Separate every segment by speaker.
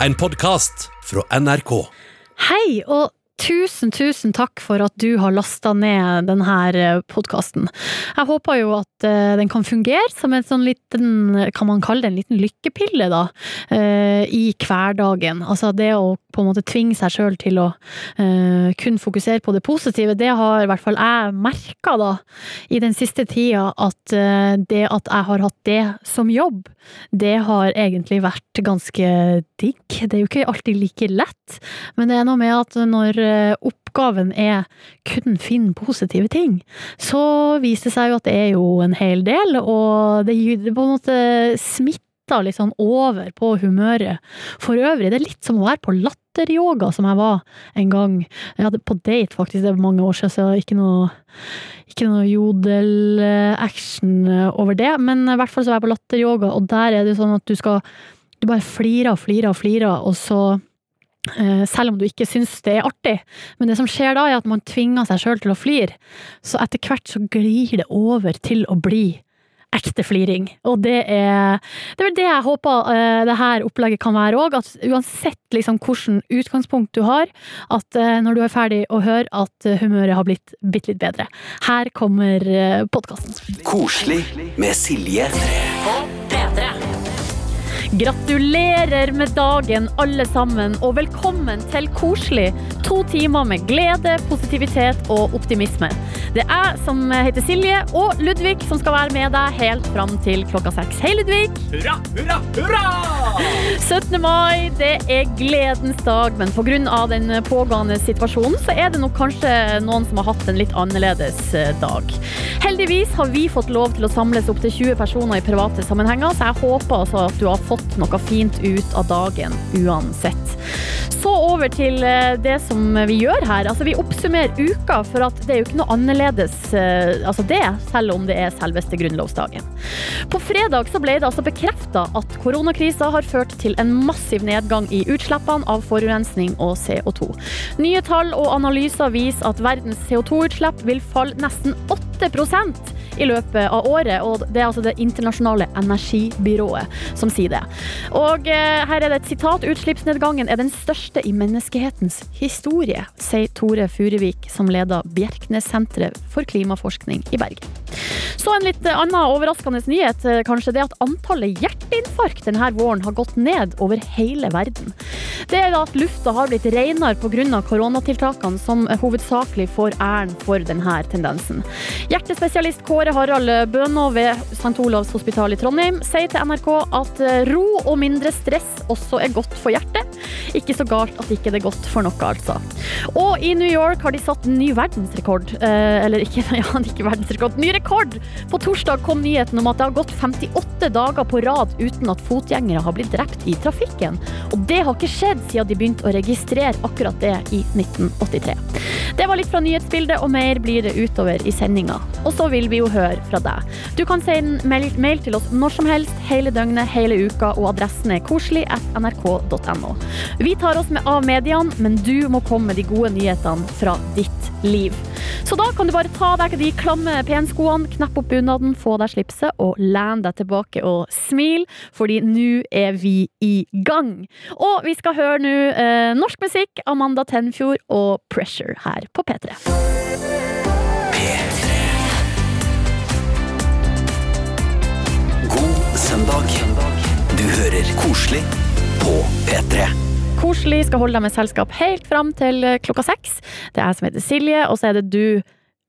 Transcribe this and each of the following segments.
Speaker 1: en podkast fra NRK.
Speaker 2: Hei, og tusen, tusen takk for at du har lasta ned denne podkasten. Jeg håper jo at eh, den kan fungere som en sånn liten, kan man kalle det en liten lykkepille, da, eh, i hverdagen. Altså det å på en måte tvinge seg sjøl til å eh, kun fokusere på det positive, det har i hvert fall jeg merka da, i den siste tida, at eh, det at jeg har hatt det som jobb, det har egentlig vært ganske digg. Det er jo ikke alltid like lett, men det er noe med at når eh, oppgaven er kun finne positive ting, så viser det seg jo at det er jo en hel del, og det, det på en måte smitter litt sånn over på humøret for øvrig. Det er litt som å være på latteryoga, som jeg var en gang. Jeg hadde på date, faktisk, det var mange år siden, så ikke noe, ikke noe jodel-action over det. Men i hvert fall så var jeg på latteryoga, og der er det sånn at du skal Du bare flirer og flirer og flirer, og så eh, selv om du ikke syns det er artig. Men det som skjer da, er at man tvinger seg sjøl til å flire. Så etter hvert så glir det over til å bli ekte fliring. Og det er det er vel det jeg håper uh, det her opplegget kan være òg. At uansett liksom hvilket utgangspunkt du har, at uh, når du er ferdig å høre at humøret har blitt bitte litt bedre. Her kommer uh, podkasten.
Speaker 3: Koselig med Silje.
Speaker 2: Gratulerer med dagen, alle sammen, og velkommen til Koselig. To timer med glede, positivitet og optimisme. Det er jeg som heter Silje, og Ludvig som skal være med deg helt fram til klokka seks. Hei, Ludvig!
Speaker 4: Hurra, hurra, hurra!
Speaker 2: 17. mai, det er gledens dag, men pga. den pågående situasjonen, så er det nok kanskje noen som har hatt en litt annerledes eh, dag. Heldigvis har vi fått lov til å samles opp til 20 personer i private sammenhenger, så jeg håper altså at du har fått noe fint ut av dagen uansett. Så over til eh, det som vi gjør her. Altså, vi oppsummerer uka, for at det er jo ikke noe annerledes eh, altså det, selv om det er selveste grunnlovsdagen. På fredag så ble det altså bekrefta at koronakrisa har ført til en massiv nedgang i utslippene av forurensning og CO2. Nye tall og analyser viser at verdens CO2-utslipp vil falle nesten 8 i løpet av året, og det er altså Det internasjonale energibyrået som sier det. Og eh, her er det et sitat. Utslippsnedgangen er den største i menneskehetens historie, sier Tore Furuvik, som leder Bjerknessenteret for klimaforskning i Bergen. Så en litt annen overraskende nyhet, kanskje det at antallet hjerteinfarkt denne våren har gått ned over hele verden. Det er at lufta har blitt renere pga. koronatiltakene som hovedsakelig får æren for denne tendensen. Hjertespesialist Kåre Harald Bøno ved St. Olavs hospital i Trondheim sier til NRK at ro og mindre stress også er godt for hjertet. Ikke så galt at ikke det er godt for noe, altså. Og i New York har de satt ny verdensrekord. Eh, eller ikke, ja, ikke verdensrekord, ny rekord! På torsdag kom nyheten om at det har gått 58 dager på rad uten at fotgjengere har blitt drept i trafikken. Og det har ikke skjedd siden de begynte å registrere akkurat det i 1983. Det var litt fra nyhetsbildet, og mer blir det utover i sendinga. Og så vil vi jo høre fra deg. Du kan sende mail, mail til oss når som helst, hele døgnet, hele uka, og adressen er koselig at nrk.no. Vi tar oss med av mediene, men du må komme med de gode nyhetene fra ditt liv. Så da kan du bare ta deg de klamme penskoene, knappe opp bunaden, få deg slipset og len deg tilbake og smil, fordi nå er vi i gang. Og vi skal høre nå eh, norsk musikk, Amanda Tenfjord og Pressure her på P3.
Speaker 3: God søndag. Du hører Koselig på P3.
Speaker 2: Koselig skal holde deg med selskap helt fram til eh, klokka seks. Det er jeg som heter Silje, og så er det du,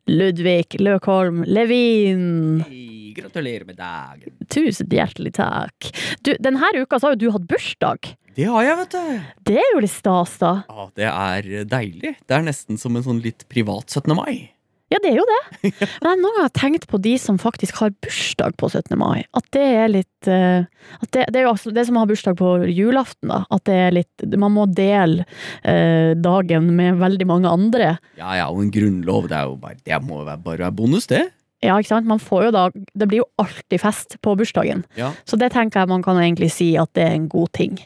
Speaker 2: Ludvig Løkholm Levin.
Speaker 4: Hei, gratulerer med dagen.
Speaker 2: Tusen hjertelig takk. Du, denne uka så har jo du hatt bursdag.
Speaker 4: Det har jeg, vet du.
Speaker 2: Det er jo litt stas, da.
Speaker 4: Ja, det er deilig. Det er nesten som en sånn litt privat 17. mai.
Speaker 2: Ja, det er jo det. Men jeg har noen gang tenkt på de som faktisk har bursdag på 17. mai. At det er litt eh, at det, det er jo altså det som har bursdag på julaften, da. At det er litt Man må dele eh, dagen med veldig mange andre.
Speaker 4: Ja, ja, og en grunnlov, det er jo bare Det må være- bare være bonus, det.
Speaker 2: Ja, ikke sant? Man får jo da Det blir jo alltid fest på bursdagen.
Speaker 4: Ja.
Speaker 2: Så det tenker jeg man kan egentlig si at det er en god ting.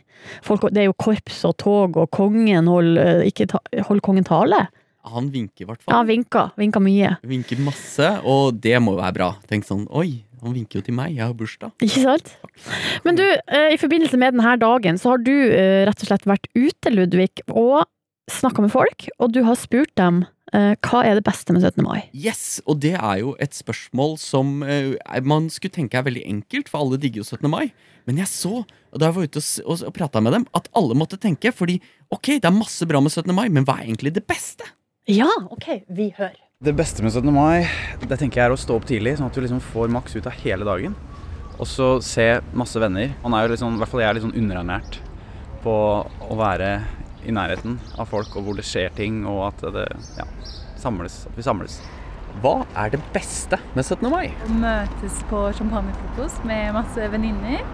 Speaker 2: Folk, det er jo korps og tog, og kongen holder ikke ta, hold kongen tale.
Speaker 4: Han vinker i hvert
Speaker 2: Ja,
Speaker 4: vinker
Speaker 2: vinka. Vinka mye.
Speaker 4: Vinker masse, og det må jo være bra. Tenk sånn, oi, Han vinker jo til meg, jeg har bursdag.
Speaker 2: Ikke sant? Men du, eh, i forbindelse med denne dagen, så har du eh, rett og slett vært ute, Ludvig, og snakka med folk, og du har spurt dem eh, hva er det beste med 17. mai?
Speaker 4: Yes, og det er jo et spørsmål som man skulle tenke er veldig enkelt, for alle digger jo 17. mai. Men jeg så, da jeg var ute og, og prata med dem, at alle måtte tenke. Fordi ok, det er masse bra med 17. mai, men hva er egentlig det beste?
Speaker 2: Ja, ok, vi hører.
Speaker 5: Det beste med 17. mai det tenker jeg er å stå opp tidlig, sånn at du liksom får maks ut av hele dagen. Og så se masse venner. Man er jo sånn, i hvert fall jeg er litt sånn underernært på å være i nærheten av folk, og hvor det skjer ting, og at det ja, samles, at vi samles.
Speaker 4: Hva er det beste med 17. mai?
Speaker 6: møtes på champagnefrokost med masse venninner.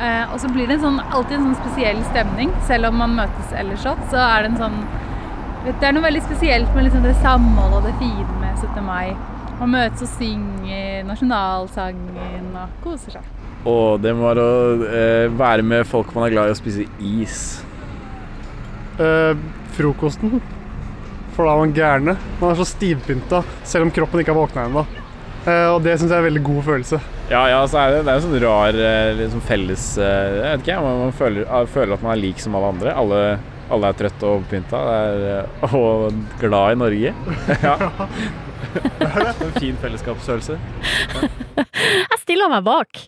Speaker 6: Eh, og så blir det en sånn, alltid en sånn spesiell stemning. Selv om man møtes ellers sånn, så er det en sånn Det er noe veldig spesielt med liksom det samholdet og det fine med 17. mai. Man møtes og synger nasjonalsangen og koser seg.
Speaker 7: Og det må være å eh, være med folk man er glad i å spise is.
Speaker 8: Eh, frokosten. For da er man gærne. Man er så stivpynta, selv om kroppen ikke har våkna ennå. Eh, og det syns jeg er en veldig god følelse.
Speaker 7: Ja, ja, så er det, det er en sånn rar eh, liksom felles eh, Jeg vet ikke, man, man føler, ah, føler at man er lik som alle andre. Alle, alle er trøtte og pynta er, eh, og glad i Norge. ja. En fin fellesskapsfølelse.
Speaker 2: Jeg stiller meg bak.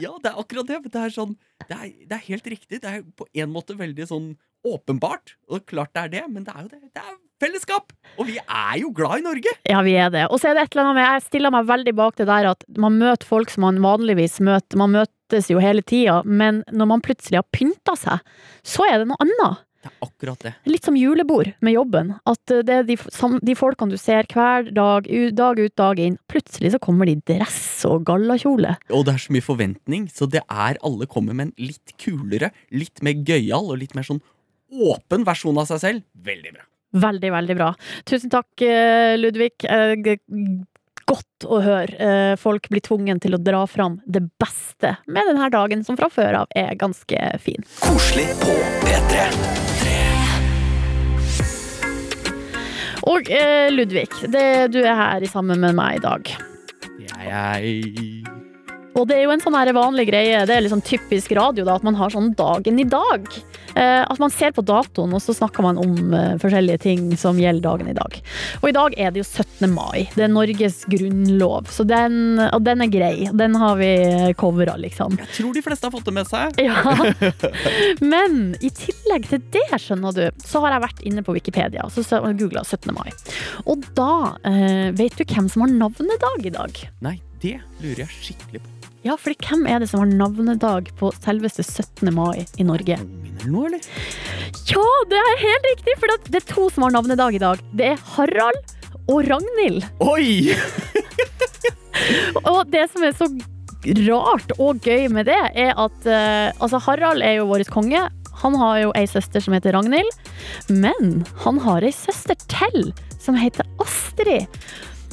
Speaker 4: Ja, det er akkurat det. Det er sånn Det er, det er helt riktig. Det er på en måte veldig sånn åpenbart. Og klart det er det, men det er jo det. Det er fellesskap! Og vi er jo glad i Norge!
Speaker 2: Ja, vi er det. Og så er det et eller annet med Jeg stiller meg veldig bak det der at man møter folk som man vanligvis møter. Man møtes jo hele tida, men når man plutselig har pynta seg, så er det noe annet.
Speaker 4: Det er akkurat det.
Speaker 2: Litt som julebord med jobben. At eh, det er de, de folkene du ser hver dag, dag ut, dag inn. Plutselig så kommer de i dress og gallakjole.
Speaker 4: Og det er så mye forventning, så det er alle kommer med en litt kulere, litt mer gøyal og litt mer sånn åpen versjon av seg selv. Veldig bra.
Speaker 2: Veldig, veldig bra. Tusen takk, eh, Ludvig. Eh, Godt å høre folk blir tvungen til å dra fram det beste med denne dagen, som fra før av er ganske fin.
Speaker 3: Koselig på P3.
Speaker 2: Og eh, Ludvig, det, du er her sammen med meg i dag.
Speaker 4: Jeg, jeg.
Speaker 2: Og det er jo en sånn her vanlig greie, det er sånn typisk radio, da, at man har sånn dagen i dag. Eh, at man ser på datoen, og så snakker man om eh, forskjellige ting som gjelder dagen i dag. Og i dag er det jo 17. mai. Det er Norges grunnlov. Så den, og den er grei. Den har vi covra, liksom.
Speaker 4: Jeg tror de fleste har fått det med seg.
Speaker 2: Ja. Men i tillegg til det, skjønner du, så har jeg vært inne på Wikipedia og så googla 17. mai. Og da eh, vet du hvem som har navnedag i dag?
Speaker 4: Nei, det lurer jeg skikkelig på.
Speaker 2: Ja, fordi hvem er det som har navnedag på selveste 17. mai i Norge?
Speaker 4: Kongen eller?
Speaker 2: Ja, det er helt riktig, for det er to som har navnedag i dag. Det er Harald og Ragnhild.
Speaker 4: Oi!
Speaker 2: Og det som er så rart og gøy med det, er at uh, altså Harald er jo vår konge. Han har jo ei søster som heter Ragnhild, men han har ei søster til som heter Astrid.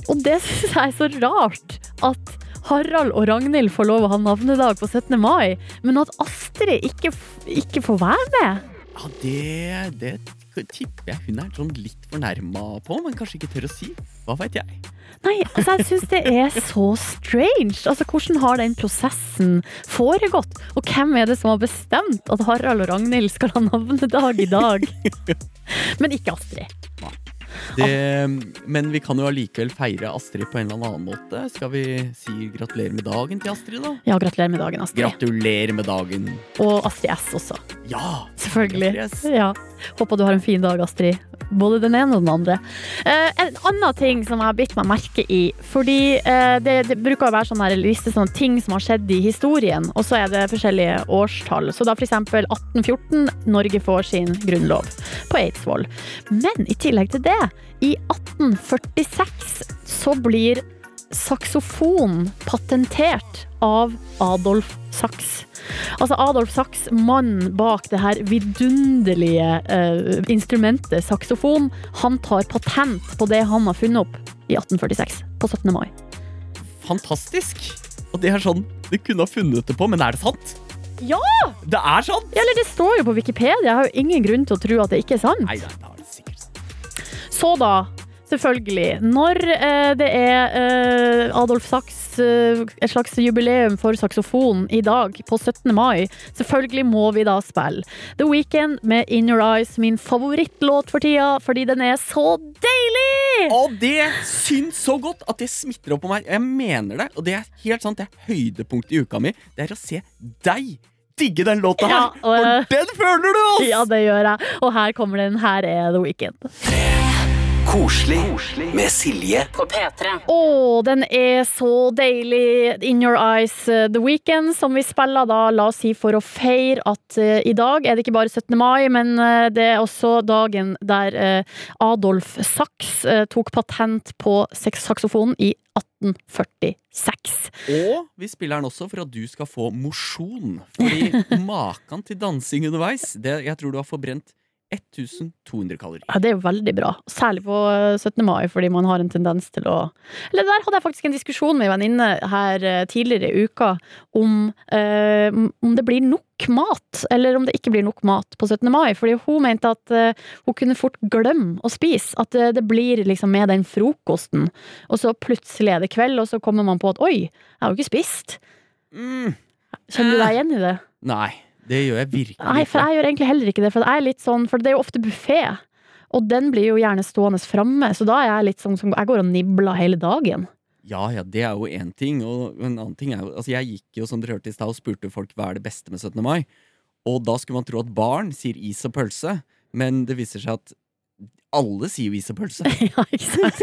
Speaker 2: Og det syns jeg er så rart at Harald og Ragnhild får lov å ha navnedag på 17. mai, men at Astrid ikke, ikke får være med.
Speaker 4: Ja, det, det tipper jeg hun er sånn litt fornærma på, men kanskje ikke tør å si. Hva veit jeg?
Speaker 2: Nei, altså jeg syns det er så strange. Altså, Hvordan har den prosessen foregått? Og hvem er det som har bestemt at Harald og Ragnhild skal ha navnedag i dag? Men ikke Astrid.
Speaker 4: Det, men vi kan jo allikevel feire Astrid på en eller annen måte. Skal vi si gratulerer med dagen til Astrid, da?
Speaker 2: Ja, gratulerer med dagen, Astrid.
Speaker 4: Gratulerer med dagen.
Speaker 2: Og Astrid S også.
Speaker 4: Ja!
Speaker 2: Selvfølgelig. Ja. Håper du har en fin dag, Astrid. Både den ene og den andre. Eh, en annen ting som jeg har bitt meg merke i, fordi eh, det, det bruker å være sånn her liste sånne ting som har skjedd i historien, og så er det forskjellige årstall. Så da eksempel 1814, Norge får sin grunnlov på Eidsvoll. Men i tillegg til det, i 1846 så blir saksofon patentert av Adolf Sachs. Altså Adolf Sachs, mannen bak det her vidunderlige eh, instrumentet saksofon, han tar patent på det han har funnet opp i 1846, på 17. mai.
Speaker 4: Fantastisk! Og det er sånn Du kunne ha funnet det på, men er det sant?
Speaker 2: Ja!
Speaker 4: Det er sant!
Speaker 2: Ja, eller det står jo på Wikipedia, jeg har jo ingen grunn til å tro at det ikke er sant.
Speaker 4: Nei, da er sikkert sant.
Speaker 2: Så da, selvfølgelig, når eh, det er eh, Adolf Sachs eh, et slags jubileum for saksofon i dag, på 17. mai. Selvfølgelig må vi da spille The Weekend med In Your Eyes, min favorittlåt for tida, fordi den er så deilig!
Speaker 4: Og det syns så godt at det smitter opp på meg. Jeg mener det, og det er helt sant. Det er høydepunktet i uka mi. Det er å se deg digge den låta her.
Speaker 2: Ja, og,
Speaker 4: For den føler du, oss!
Speaker 2: Ja, det gjør jeg. Og her kommer den. Her er The Weekend.
Speaker 3: Koselig med Silje
Speaker 9: På P3.
Speaker 2: Å, den er så deilig. In Your Eyes uh, The Weekend, som vi spiller da, la oss si, for å feire at uh, i dag er det ikke bare 17. mai, men uh, det er også dagen der uh, Adolf Sachs uh, tok patent på saksofonen i 1846.
Speaker 4: Og vi spiller den også for at du skal få mosjon. Fordi maken til dansing underveis, det, jeg tror du har forbrent 1200 kalorier.
Speaker 2: Ja, det er jo veldig bra. Særlig på eh, 17. mai, fordi man har en tendens til å Eller der hadde jeg faktisk en diskusjon med ei venninne her eh, tidligere i uka om, eh, om det blir nok mat, eller om det ikke blir nok mat på 17. mai. Fordi hun mente at eh, hun kunne fort glemme å spise. At eh, det blir liksom med den frokosten, og så plutselig er det kveld, og så kommer man på at oi, jeg har jo ikke spist.
Speaker 4: Mm.
Speaker 2: Kjenner du deg igjen i det?
Speaker 4: Nei, det gjør jeg virkelig ikke.
Speaker 2: Nei, for jeg gjør egentlig heller ikke det. For det er litt sånn, for det er jo ofte buffé. Og den blir jo gjerne stående framme, så da er jeg litt sånn som Jeg går og nibler hele dagen.
Speaker 4: Ja, ja, det er jo én ting. Og en annen ting er jo Altså, jeg gikk jo, som dere hørte i stad, og spurte folk hva er det beste med 17. mai. Og da skulle man tro at barn sier is og pølse, men det viser seg at alle sier jo is og pølse.
Speaker 2: Ja, ikke sant?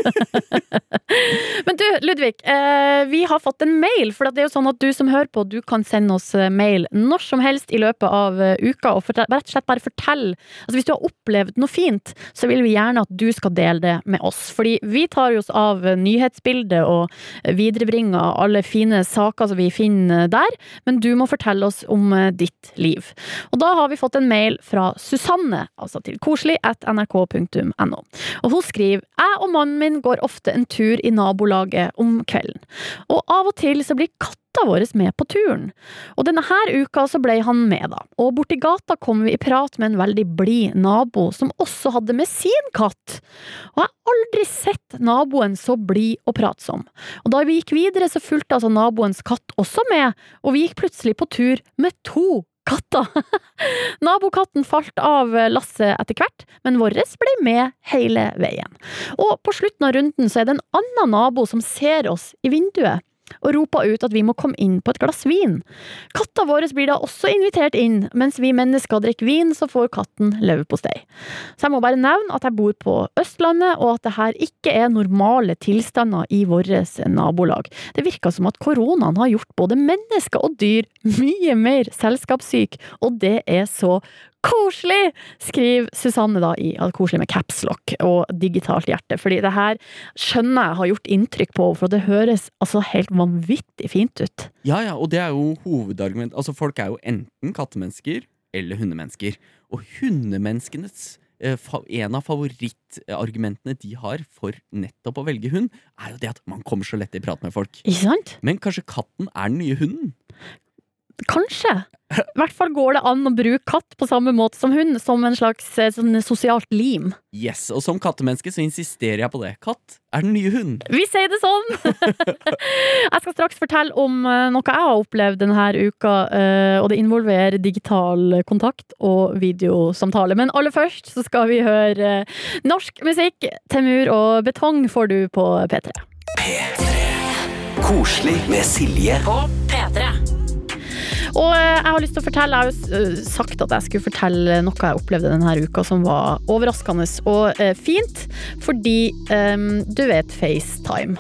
Speaker 2: Men du, Ludvig, eh, vi har fått en mail. For det er jo sånn at du som hører på, du kan sende oss eh, mail når som helst i løpet av eh, uka. Og rett og slett bare fortell. Altså Hvis du har opplevd noe fint, så vil vi gjerne at du skal dele det med oss. Fordi vi tar oss av nyhetsbildet og viderebringer alle fine saker som vi finner der. Men du må fortelle oss om ditt liv. Og da har vi fått en mail fra Susanne, altså til koselig at nrk.no. Og hun skriver Jeg og mannen min går ofte en tur i nabolaget om kvelden. Og av og til så blir katta vår med på turen. Og denne her uka så ble han med, da. Og borti gata kom vi i prat med en veldig blid nabo som også hadde med sin katt. Og jeg har aldri sett naboen så blid og pratsom. Og da vi gikk videre, så fulgte altså naboens katt også med, og vi gikk plutselig på tur med to katter. Nabokatten falt av lasset etter hvert, men vår ble med hele veien. Og på slutten av runden så er det en annen nabo som ser oss i vinduet. Og roper ut at vi må komme inn på et glass vin. Katta vår blir da også invitert inn, mens vi mennesker drikker vin, så får katten leverpostei. Så jeg må bare nevne at jeg bor på Østlandet, og at det her ikke er normale tilstander i vårt nabolag. Det virker som at koronaen har gjort både mennesker og dyr mye mer selskapssyk, og det er så koselig! Skriver Susanne da i koselig med capslock og digitalt hjerte. Fordi det her skjønner jeg har gjort inntrykk på henne, for det høres altså helt vanvittig fint ut.
Speaker 4: Ja, ja, og det er jo hovedargument. Altså, folk er jo enten kattemennesker eller hundemennesker. Og hundemenneskenes eh, en av favorittargumentene de har for nettopp å velge hund, er jo det at man kommer så lett i prat med folk.
Speaker 2: Ikke sant?
Speaker 4: Men kanskje katten er den nye hunden?
Speaker 2: Kanskje. I hvert fall går det an å bruke katt på samme måte som hund, som en slags eh, sånn sosialt lim.
Speaker 4: Yes, Og som kattemenneske så insisterer jeg på det. Katt er den nye hund.
Speaker 2: Vi sier det sånn! jeg skal straks fortelle om eh, noe jeg har opplevd denne uka, eh, og det involverer digital kontakt og videosamtale. Men aller først så skal vi høre norsk musikk. Temur og Betong får du på P3.
Speaker 3: Koselig med Silje.
Speaker 9: På P3.
Speaker 2: Og eh, jeg har lyst til å fortelle, jeg har jo eh, sagt at jeg skulle fortelle noe jeg opplevde denne uka som var overraskende og eh, fint, fordi um, du vet FaceTime.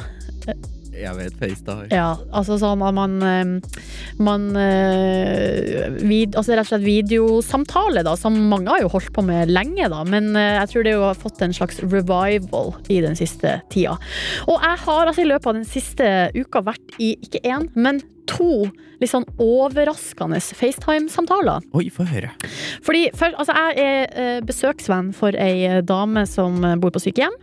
Speaker 4: Jeg vet FaceTime.
Speaker 2: Ja, altså sånn at man eh, Man vid, Altså rett og slett videosamtale, da, som mange har jo holdt på med lenge, da. Men jeg tror det jo har fått en slags revival i den siste tida. Og jeg har altså i løpet av den siste uka vært i ikke én, men to litt sånn overraskende FaceTime-samtaler.
Speaker 4: Oi, få høre.
Speaker 2: Fordi for, altså Jeg er eh, besøksvenn for ei dame som bor på sykehjem.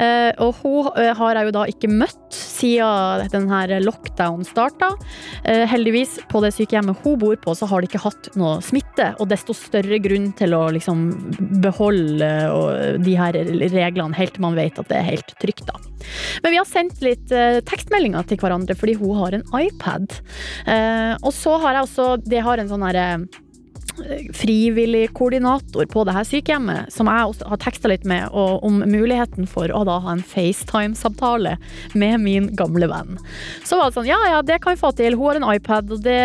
Speaker 2: Eh, og hun eh, har jeg jo da ikke møtt siden denne lockdown starta. Heldigvis, på det sykehjemmet hun bor på, så har de ikke hatt noe smitte. Og desto større grunn til å liksom beholde eh, de her reglene helt til man vet at det er helt trygt, da. Men vi har sendt litt eh, tekstmeldinger til hverandre fordi hun har en iPad. Eh, og så har jeg også Det har en sånn herre frivillig koordinator på det her sykehjemmet, som jeg også har teksta litt med, om muligheten for å da ha en FaceTime-samtale med min gamle venn. Så var det sånn, ja ja, det kan vi få til, hun har en iPad, og det,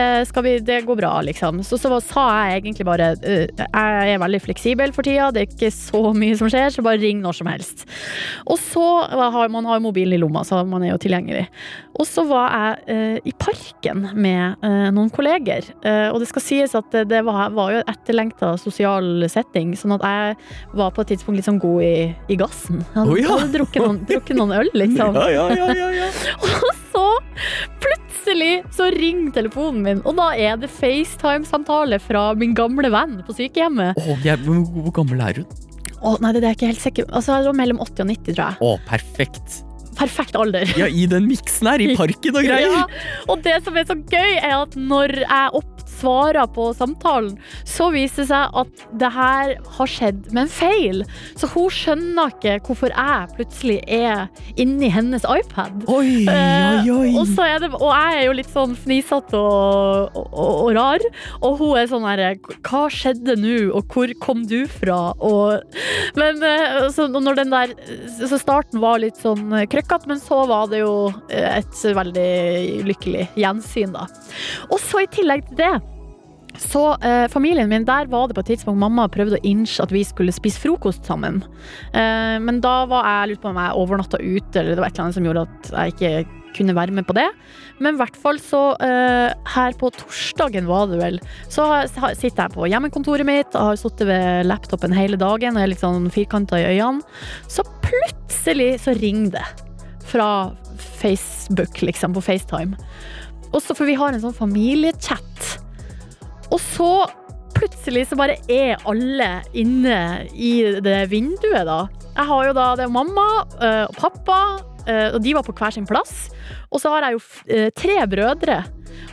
Speaker 2: vi, det går bra, liksom. Så, så sa jeg egentlig bare «Øh, jeg er veldig fleksibel for tida, det er ikke så mye som skjer, så bare ring når som helst. Og så har man har mobilen i lomma, så man er jo tilgjengelig. Og så var jeg eh, i parken med eh, noen kolleger, eh, og det skal sies at det, var, var jo etterlengta sosial setting, sånn at jeg var på et tidspunkt litt sånn god i, i gassen. Jeg hadde,
Speaker 4: oh, ja.
Speaker 2: hadde drukket, noen, drukket noen øl, liksom.
Speaker 4: Ja, ja, ja, ja, ja.
Speaker 2: Og så plutselig så ringer telefonen min, og da er det FaceTime-samtale fra min gamle venn på sykehjemmet.
Speaker 4: Oh, jeg, hvor, gammel er hun?
Speaker 2: Å, nei, det er jeg ikke helt sikker Altså, mellom 80 og 90, tror jeg.
Speaker 4: Å, perfekt.
Speaker 2: Perfekt alder.
Speaker 4: Ja, i den miksen her, i parken og greier.
Speaker 2: Ja, og det som er så gøy, er at når jeg opp svarer på samtalen, så viser det seg at det her har skjedd med en feil. Så hun skjønner ikke hvorfor jeg plutselig er inni hennes iPad.
Speaker 4: Oi, oi, oi.
Speaker 2: Eh, og, så er det, og jeg er jo litt sånn fnisete og, og, og rar. Og hun er sånn herre Hva skjedde nå, og hvor kom du fra? Men eh, så når den der Så starten var litt sånn krøkkete, men så var det jo eh, et veldig lykkelig gjensyn, da. Og så i tillegg til det så eh, familien min, der var det på et tidspunkt mamma prøvde å innse at vi skulle spise frokost sammen. Eh, men da var jeg lurt på om jeg overnatta ute, eller det var et eller annet som gjorde at jeg ikke kunne være med på det. Men i hvert fall så eh, her på torsdagen var det vel, så sitter jeg på hjemmekontoret mitt og har sittet ved laptopen hele dagen og er litt sånn firkanta i øynene. Så plutselig så ringer det fra Facebook, liksom, på FaceTime. Også for vi har en sånn familiechat. Og så plutselig så bare er alle inne i det vinduet, da. Jeg har jo da det er mamma øh, og pappa, øh, og de var på hver sin plass. Og så har jeg jo øh, tre brødre.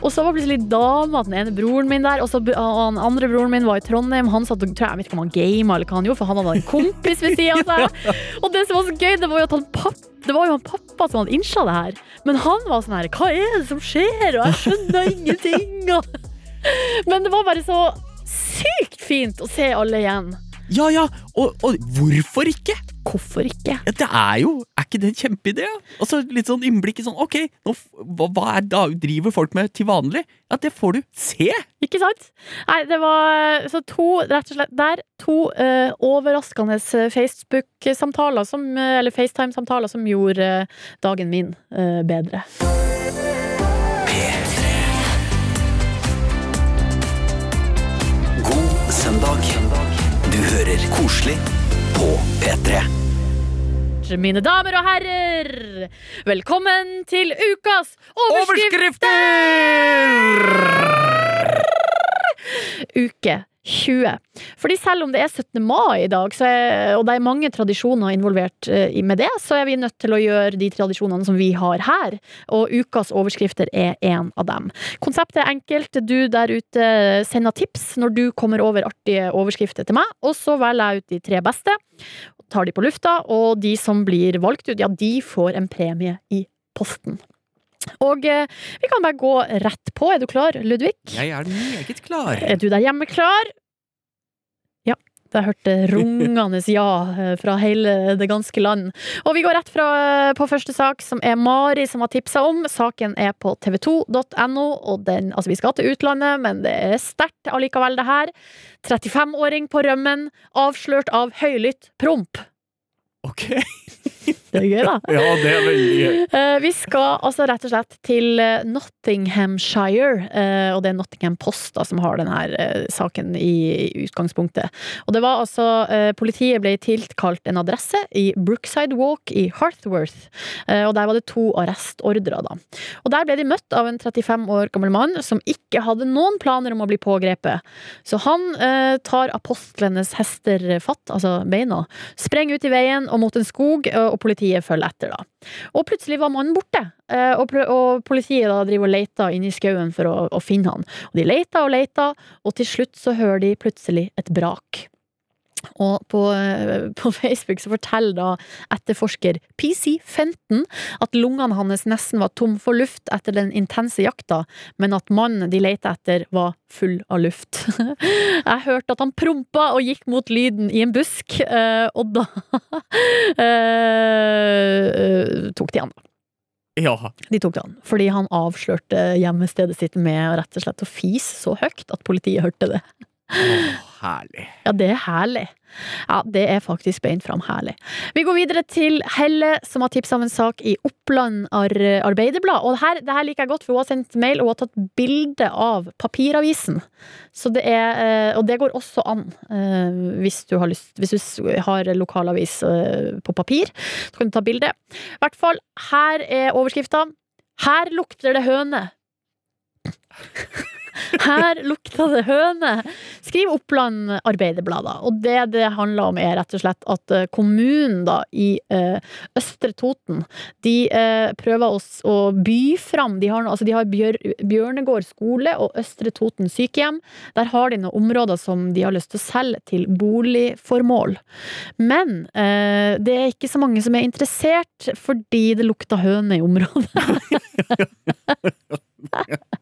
Speaker 2: Og så var plutselig dama den ene broren min der, og så han andre broren min var i Trondheim. Han satt og jeg, jeg vet ikke om han gama eller hva han gjorde, for han hadde en kompis ved sida av seg. Og det som var så gøy, det var jo at han pappa det var jo han pappa som hadde innsa det her. Men han var sånn her Hva er det som skjer? Og jeg skjønner ingenting. Og... Men det var bare så sykt fint å se alle igjen.
Speaker 4: Ja, ja, og, og hvorfor ikke?
Speaker 2: Hvorfor ikke?
Speaker 4: Ja, det er jo Er ikke det en kjempeidé? Ja? Altså, litt sånn innblikk i sånn Ok, nå, hva, hva er da driver folk med til vanlig? Ja, det får du se!
Speaker 2: Ikke sant? Nei, det var så to, rett og slett der, to uh, overraskende Facebook-samtaler, som, eh, eller FaceTime-samtaler, som gjorde uh, dagen min uh, bedre.
Speaker 3: Søndag. Du hører koselig på P3.
Speaker 2: Mine damer og herrer, velkommen til ukas overskrifter! Uke 20. Fordi selv om det er 17. mai i dag, er, og det er mange tradisjoner involvert eh, med det, så er vi nødt til å gjøre de tradisjonene som vi har her. Og ukas overskrifter er en av dem. Konseptet er enkelt. Du der ute sender tips når du kommer over artige overskrifter til meg, og så velger jeg ut de tre beste. Tar de på lufta, og de som blir valgt ut, ja, de får en premie i posten. Og eh, vi kan bare gå rett på. Er du klar, Ludvig?
Speaker 4: Jeg er meget klar.
Speaker 2: Er du der hjemme klar? Ja. Jeg hørte rungende ja eh, fra hele det ganske land. Og vi går rett fra, eh, på første sak, som er Mari som har tipsa om. Saken er på tv2.no, og den Altså, vi skal til utlandet, men det er sterkt allikevel, det her. 35-åring på rømmen, avslørt av høylytt promp.
Speaker 4: Ok.
Speaker 2: Det er gøy, da.
Speaker 4: Ja, det er veldig gøy.
Speaker 2: Eh, vi skal altså rett og slett til eh, Nottinghamshire, eh, og det er Nottingham Post da, som har denne saken i, utgangspunktet. Og det var altså Politiet ble tilkalt en adresse i Brookside Walk i Harthworth, eh, og der var det to arrestordrer, da. Og der ble de møtt av en 35 år gammel mann som ikke hadde noen planer om å bli pågrepet. Så han tar apostlenes hester fatt, altså beina, sprenger ut i veien og mot en skog, og politiet følger etter, da. Og plutselig var mannen borte, eh, og, og politiet da driver og leter inn i skauen for å, å finne han. Og de leter og leter, og til slutt så hører de plutselig et brak. Og på, eh, på Facebook så forteller da etterforsker PC Fenton at lungene hans nesten var tom for luft etter den intense jakta, men at mannen de leita etter var full av luft. Jeg hørte at han prompa og gikk mot lyden i en busk, eh, og da eh, tok de han.
Speaker 4: Ja.
Speaker 2: De tok han, fordi han avslørte gjemmestedet sitt med rett og slett å fise så høyt at politiet hørte det.
Speaker 4: Herlig.
Speaker 2: Ja, det er herlig. Ja, det er faktisk beint fram herlig. Vi går videre til Helle, som har tipsa om en sak i Oppland Ar Arbeiderblad. Og det her, det her liker jeg godt, for hun har sendt mail og hun har tatt bilde av papiravisen. Så det er, eh, og det går også an eh, hvis du har lyst Hvis du har lokalavis eh, på papir, så kan du ta bilde. I hvert fall, her er overskrifta. Her lukter det høne. Her lukta det høne! Skriv Oppland Arbeiderblad, da. Og det det handler om, er rett og slett at eh, kommunen da i eh, Østre Toten, de eh, prøver å by fram De har, altså, de har Bjør, Bjørnegård skole og Østre Toten sykehjem. Der har de noen områder som de har lyst til å selge til boligformål. Men eh, det er ikke så mange som er interessert, fordi det lukta høne i området.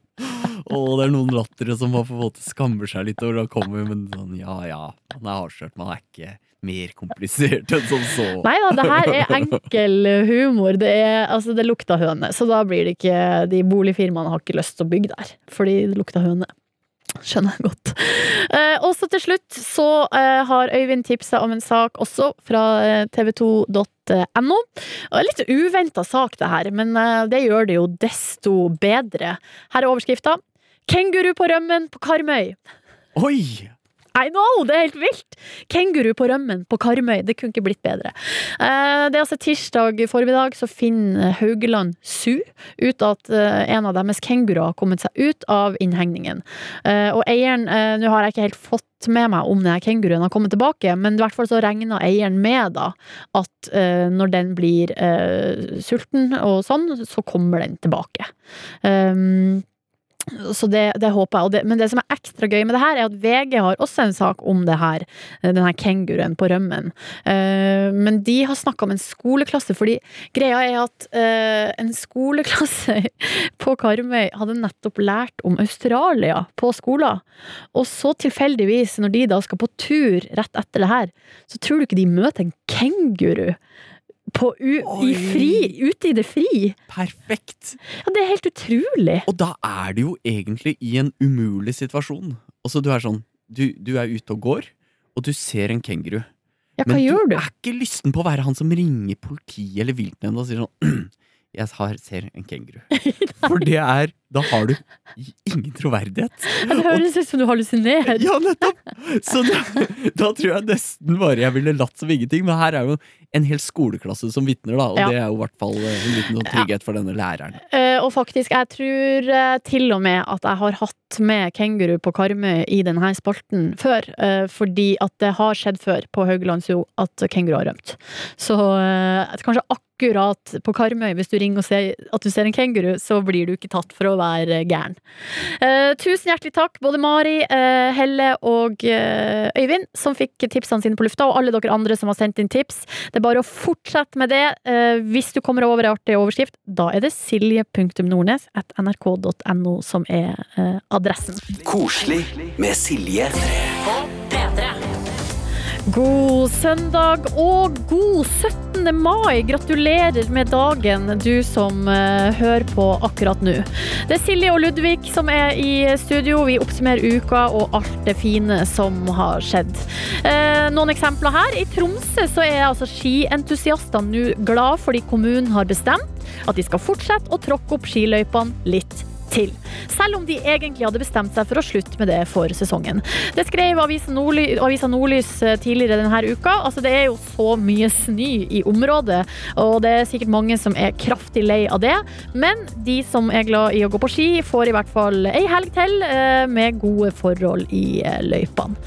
Speaker 4: Og det er noen lattere som på en måte skammer seg litt over å komme men sånn ja ja, man er avslørt, man er ikke mer komplisert enn som så.
Speaker 2: Nei da, det her er enkel humor. Det, er, altså, det lukta høne, så da blir det ikke De boligfirmaene har ikke lyst til å bygge der, fordi det lukta høne. Skjønner jeg godt. Eh, også til slutt så eh, har Øyvind tipsa om en sak også fra eh, tv2.no. Og En litt uventa sak, det her, men eh, det gjør det jo desto bedre. Her er overskrifta. Kenguru på rømmen på Karmøy.
Speaker 4: Oi!
Speaker 2: I know, det er helt vilt! Kenguru på rømmen på Karmøy. Det kunne ikke blitt bedre. Eh, Det er altså tirsdag formiddag, så finner Haugeland Zoo ut at eh, en av deres kenguruer har kommet seg ut av innhegningen. Eh, Og eieren Nå har jeg ikke helt fått med meg om denne kenguruen har kommet tilbake, men i hvert fall så regner eieren med da at når den blir sulten og sånn, så kommer den tilbake. Um, så det, det håper jeg. Det, men det som er ekstra gøy med det her, er at VG har også en sak om det her. eh, Den her kenguruen på rømmen. Uh, men de har snakka om en skoleklasse, fordi greia er at uh, en skoleklasse på Karmøy hadde nettopp lært om Australia på skolen. Og så tilfeldigvis, når de da skal på tur rett etter det her, så tror du ikke de møter en kenguru? På i fri, ute i det fri.
Speaker 4: Perfekt!
Speaker 2: Ja, det er helt utrolig.
Speaker 4: Og da er du jo egentlig i en umulig situasjon. Altså, du er sånn Du, du er ute og går, og du ser en kenguru.
Speaker 2: Ja, hva
Speaker 4: Men
Speaker 2: gjør
Speaker 4: du
Speaker 2: du?
Speaker 4: er ikke lysten på å være han som ringer politiet eller viltnemnda og sier sånn Jeg har, ser en kenguru. For det er Da har du ingen troverdighet.
Speaker 2: Ja, Det høres ut som du hallusinerer.
Speaker 4: Ja, nettopp! Så da, da tror jeg nesten bare jeg ville latt som ingenting. Men her er jo en hel skoleklasse som vitner, da. Og
Speaker 2: Ja.
Speaker 4: det er jo i hvert fall eh, en liten sånn trygghet for denne læreren.
Speaker 2: Uh, og faktisk, jeg tror uh, til og med at jeg har hatt med kenguru på Karmøy i denne spalten før. Uh, fordi at det har skjedd før på Haugeland Zoo at kenguru har rømt. Så kanskje akkurat på Karmøy, hvis du ringer og ser at du ser en kenguru, så blir du ikke tatt for å være gæren. Eh, tusen hjertelig takk, både Mari, eh, Helle og eh, Øyvind, som fikk tipsene sine på lufta, og alle dere andre som har sendt inn tips. Det er bare å fortsette med det. Eh, hvis du kommer over en artig overskrift, da er det silje.nordnes at nrk.no som er eh, adressen.
Speaker 3: Koselig med Silje.
Speaker 2: God søndag og god 17. mai. Gratulerer med dagen, du som uh, hører på akkurat nå. Det er Silje og Ludvig som er i studio. Vi oppsummerer uka og alt det fine som har skjedd. Uh, noen eksempler her. I Tromsø så er altså skientusiastene nå glad fordi kommunen har bestemt at de skal fortsette å tråkke opp skiløypene litt til. Selv om de egentlig hadde bestemt seg for å slutte med det for sesongen. Det skrev Avisa, Nordlys, Avisa Nordlys eh, tidligere denne uka. Altså, det er jo så mye snø i området, og det er sikkert mange som er kraftig lei av det. Men de som er glad i å gå på ski, får i hvert fall ei helg til eh, med gode forhold i eh, løypene.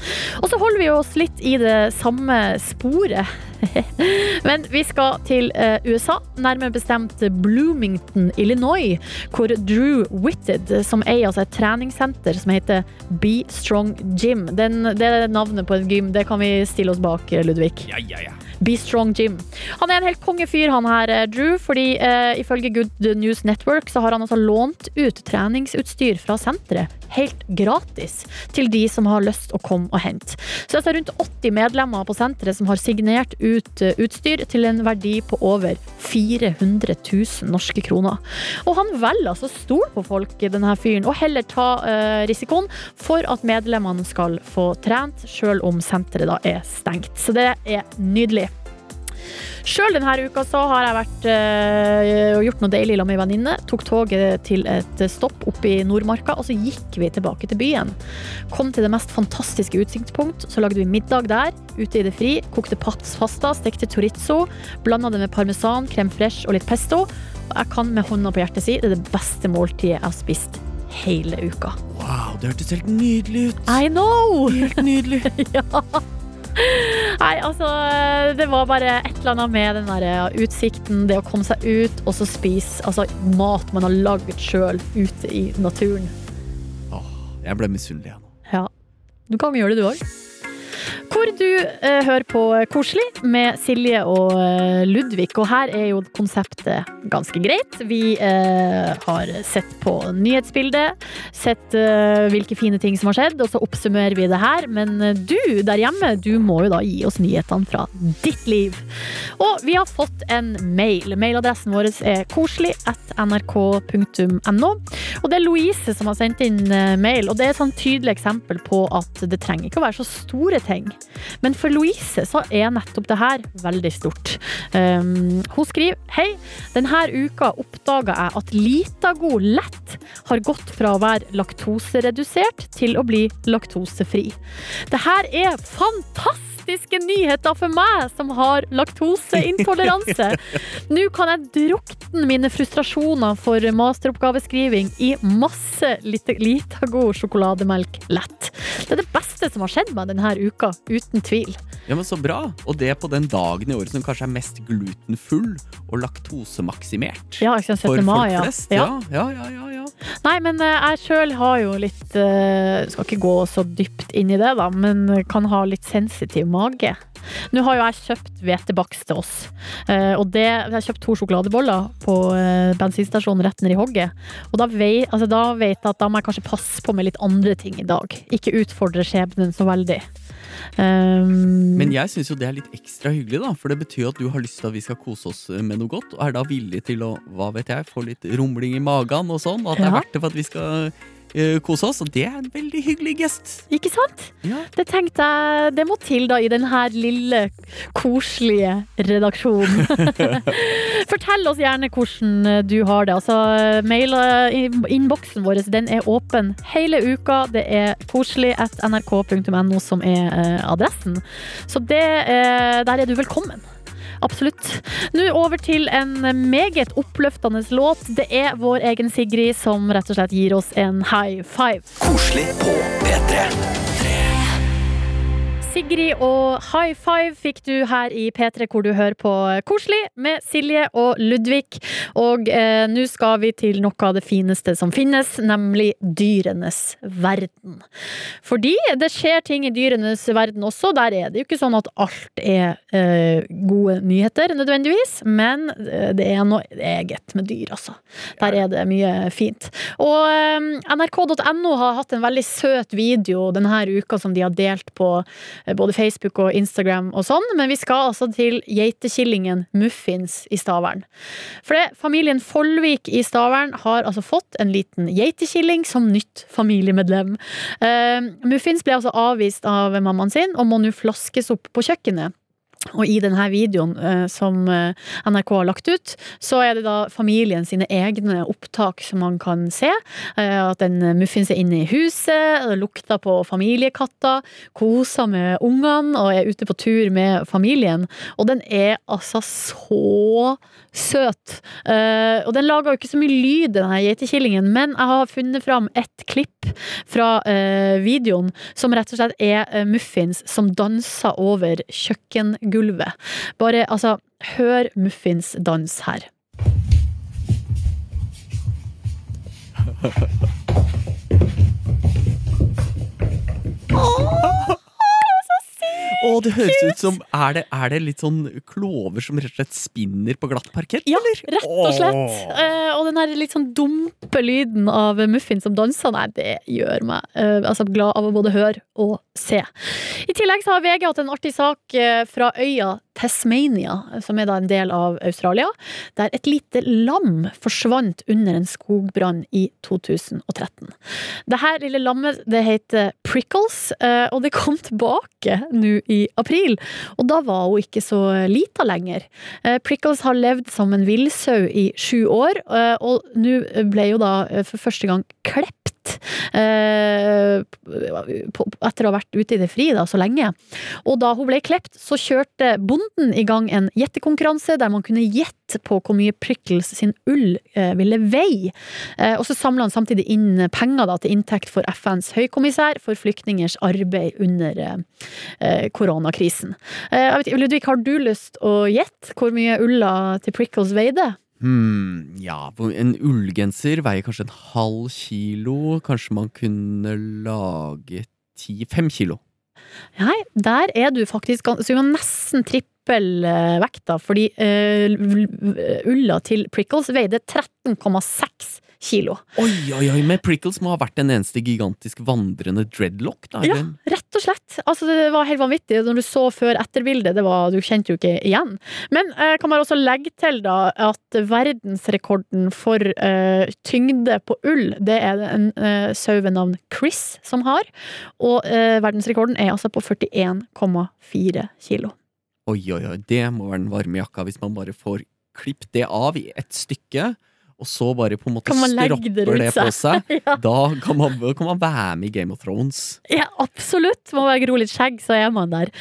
Speaker 2: Og så holder vi oss litt i det samme sporet. Men vi skal til eh, USA, nærmere bestemt Bloomington, Illinois, hvor Drew Whitted, som eier altså et treningssenter som heter Be Strong Gym. Den, det er navnet på et gym, det kan vi stille oss bak, eh, Ludvig.
Speaker 4: Ja, ja, ja.
Speaker 2: Be Strong Gym. Han er en helt kongefyr, han her, eh, Drew, fordi eh, ifølge Good News Network så har han altså lånt ut treningsutstyr fra senteret helt gratis til de som har lyst å komme og hente. Så det er rundt 80 medlemmer på senteret som har signert ut eh, utstyr til en verdi på over 400 000 norske kroner. Og han velger altså å stole på folk, denne fyren, og heller ta eh, risikoen for at medlemmene skal få trent, selv om senteret da er stengt. Så det er nydelig. Sjøl denne uka så har jeg vært øh, og gjort noe deilig sammen med ei venninne. Tok toget til et stopp oppe i Nordmarka, og så gikk vi tilbake til byen. Kom til det mest fantastiske utsiktspunkt. Så lagde vi middag der, ute i det fri. Kokte pasta, stekte chorizo. Blanda det med parmesan, crème fraiche og litt pesto. Og jeg kan med hånda på hjertet si det er det beste måltidet jeg har spist hele uka.
Speaker 4: Wow, det hørtes helt nydelig ut.
Speaker 2: I know!
Speaker 4: Helt nydelig.
Speaker 2: ja. Nei, altså Det var bare et eller annet med den der utsikten, det å komme seg ut og så spise altså, mat man har lagd sjøl ute i naturen.
Speaker 4: Åh, Jeg ble misunnelig, jeg nå.
Speaker 2: Ja. Du kan gjøre det, du òg. Hvor du eh, hører på Koselig med Silje og eh, Ludvig. Og her er jo konseptet ganske greit. Vi eh, har sett på nyhetsbildet, sett eh, hvilke fine ting som har skjedd, og så oppsummerer vi det her. Men eh, du der hjemme, du må jo da gi oss nyhetene fra ditt liv. Og vi har fått en mail. Mailadressen vår er koselig at nrk.no. Og det er Louise som har sendt inn eh, mail, og det er et sånn tydelig eksempel på at det trenger ikke å være så store ting. Men for Louise så er nettopp det her veldig stort. Um, hun skriver Hei, denne uka oppdaga jeg at Litago lett har gått fra å være laktoseredusert til å bli laktosefri. Det her er fantastisk! Fantastiske nyheter for meg som har laktoseintoleranse. Nå kan jeg drukne mine frustrasjoner for masteroppgaveskriving i masse lite- god sjokolademelk lett. Det er det beste som har skjedd meg denne uka, uten tvil.
Speaker 4: Ja, men Så bra. Og det på den dagen i året som kanskje er mest glutenfull og laktosemaksimert.
Speaker 2: Ja, ikke sant,
Speaker 4: For
Speaker 2: 17. mai. Ja. Ja,
Speaker 4: ja, ja, ja, ja.
Speaker 2: Nei, men eh, jeg sjøl har jo litt eh, Skal ikke gå så dypt inn i det, da, men kan ha litt sensitiv mage. Nå har jo jeg kjøpt hvetebakst til oss. eh, og det, jeg kjøpt to sjokoladeboller på eh, bensinstasjonen rett ned i hogget. Og da, vei, altså, da vet jeg at da må jeg kanskje passe på med litt andre ting i dag. Ikke utfordre skjebnen så veldig. Um,
Speaker 4: Men jeg syns jo det er litt ekstra hyggelig, da. For det betyr at du har lyst til at vi skal kose oss med noe godt, og er da villig til å, hva vet jeg, få litt rumling i magen og sånn. Og at det er verdt det for at vi skal eh, kose oss. Og det er en veldig hyggelig gest.
Speaker 2: Ikke sant?
Speaker 4: Ja.
Speaker 2: Det tenkte jeg det må til da i denne lille, koselige redaksjonen. Fortell oss gjerne hvordan du har det. Altså, Mailinnboksen vår den er åpen hele uka. Det er koselig at nrk.no som er eh, adressen. Så det, eh, der er du velkommen. Absolutt. Nå over til en meget oppløftende låt. Det er vår egen Sigrid som rett og slett gir oss en high five.
Speaker 3: Koselig på P3.
Speaker 2: Sigrid og High Five fikk du her i P3, hvor du hører på Koselig med Silje og Ludvig. Og eh, nå skal vi til noe av det fineste som finnes, nemlig dyrenes verden. Fordi det skjer ting i dyrenes verden også. Der er det jo ikke sånn at alt er eh, gode nyheter, nødvendigvis. Men eh, det er noe eget med dyr, altså. Der er det mye fint. Og eh, nrk.no har hatt en veldig søt video denne uka som de har delt på både Facebook og Instagram og sånn, men vi skal altså til geitekillingen Muffins i Stavern. For det, familien Follvik i Stavern har altså fått en liten geitekilling som nytt familiemedlem. Uh, Muffins ble altså avvist av mammaen sin og må nå flaskes opp på kjøkkenet. Og i denne videoen eh, som eh, NRK har lagt ut, så er det da familien sine egne opptak som man kan se. Eh, at en muffins er inne i huset, lukter på familiekatter, koser med ungene og er ute på tur med familien. Og den er altså så søt. Og den lager jo ikke så mye lyd, denne geitekillingen, men jeg har funnet fram ett klipp fra eh, videoen, som rett og slett er eh, muffins som danser over kjøkkengulvet. Bare, altså, hør muffins dans her.
Speaker 4: Å, det høres ut som er det, er det litt sånn klover som rett og slett spinner på glatt parkett?
Speaker 2: Ja,
Speaker 4: eller?
Speaker 2: rett og slett. Eh, og den her litt sånn dumpe lyden av muffin som danser, nei, det gjør meg eh, altså, glad av å både høre og se. I tillegg så har VG hatt en artig sak eh, fra øya Tasmania, som er da en del av Australia, der et lite lam forsvant under en skogbrann i 2013. Dette lille lammet det heter Prickles, eh, og det kom tilbake nå i april. Og da var hun ikke så lita lenger. Eh, Prickles har levd som en villsau i sju år, eh, og nå ble hun da for første gang klept. Eh, Etter å ha vært ute i det fri da, så lenge. Og da hun ble klept, så kjørte bonden i gang en gjettekonkurranse der man kunne gjette på hvor mye Prickles sin ull eh, ville veie. Eh, og så samla han samtidig inn penger da, til inntekt for FNs høykommissær for flyktningers arbeid under koronakrisen. Ludvig, har du lyst å gjette hvor mye ulla til Prickles veide?
Speaker 4: Hmm, ja, en ullgenser veier kanskje en halv kilo. Kanskje man kunne lage ti Fem kilo.
Speaker 2: Nei, der er du faktisk Så du var nesten trippel eh, fordi l- ulla til Prickles veide 13,6 kilo.
Speaker 4: Oi, oi, oi, Med Prickles må ha vært en eneste gigantisk vandrende dreadlock, da?
Speaker 2: Ja, rett og slett. Altså, det var helt vanvittig. Når du så før-etterbildet, det var, du kjente jo ikke igjen. Men eh, kan man også legge til da at verdensrekorden for eh, tyngde på ull, det er det en eh, sau ved navn Chris som har. Og eh, verdensrekorden er altså på 41,4 kilo.
Speaker 4: Oi, oi, oi, det må være den varme jakka hvis man bare får klippet det av i ett stykke, og så bare på en måte
Speaker 2: skropper det
Speaker 4: det på
Speaker 2: seg? Ja.
Speaker 4: Da kan man, kan man være med i Game of Thrones.
Speaker 2: Ja, absolutt. Må bare gro litt skjegg, så er man der.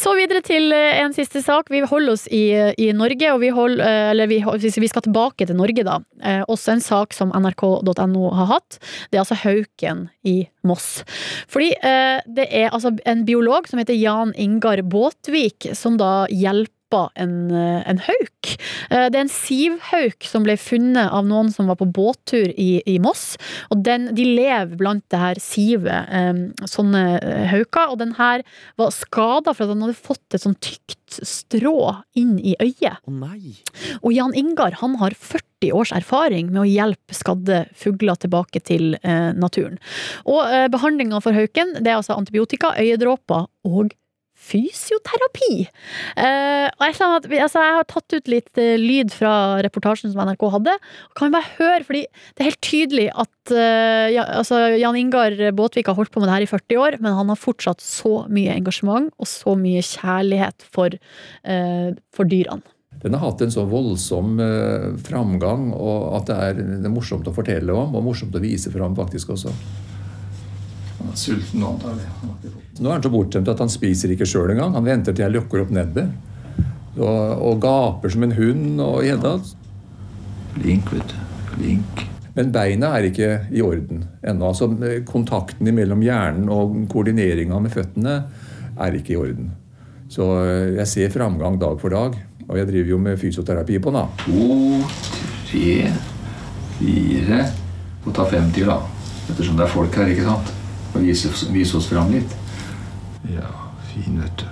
Speaker 2: Så videre til eh, en siste sak. Vi holder oss i, i Norge, og vi, hold, eh, eller vi, vi skal tilbake til Norge, da. Eh, også en sak som nrk.no har hatt. Det er altså Hauken i Moss. Fordi det er altså en biolog som heter Jan Ingar Båtvik, som da hjelper en, eh, en hauk. Eh, Det er en sivhauk som ble funnet av noen som var på båttur i, i Moss. Og den, de lever blant det her sivet, eh, sånne hauker. Og den her var skada for at han hadde fått et sånn tykt strå inn i øyet.
Speaker 4: Nei!
Speaker 2: Og Jan Ingar han har 40 års erfaring med å hjelpe skadde fugler tilbake til eh, naturen. Og eh, behandlinga for hauken det er altså antibiotika, øyedråper og fysioterapi. Eh, og jeg, altså, jeg har tatt ut litt eh, lyd fra reportasjen som NRK hadde. Og Kan vi bare høre, fordi det er helt tydelig at eh, ja, altså, Jan Ingar Båtvik har holdt på med det her i 40 år, men han har fortsatt så mye engasjement og så mye kjærlighet for, eh, for dyrene.
Speaker 9: Den har hatt en så voldsom eh, framgang, og at det er, det er morsomt å fortelle om, og morsomt å vise fram faktisk også. Han er sulten nå, antagelig. Nå er han så bortskjemt at han spiser ikke sjøl engang. Han venter til jeg lukker opp nebbet. Og, og gaper som en hund og i hele tatt. Flink, vet du. Flink. Men beina er ikke i orden ennå. Altså, kontakten mellom hjernen og koordineringa med føttene er ikke i orden. Så eh, jeg ser framgang dag for dag. Og jeg driver jo med fysioterapi på den. da. To, tre, fire Og ta fem til, da. Ettersom det er folk her, ikke sant? Og vise, vise oss fram litt. Ja, fin, vet du.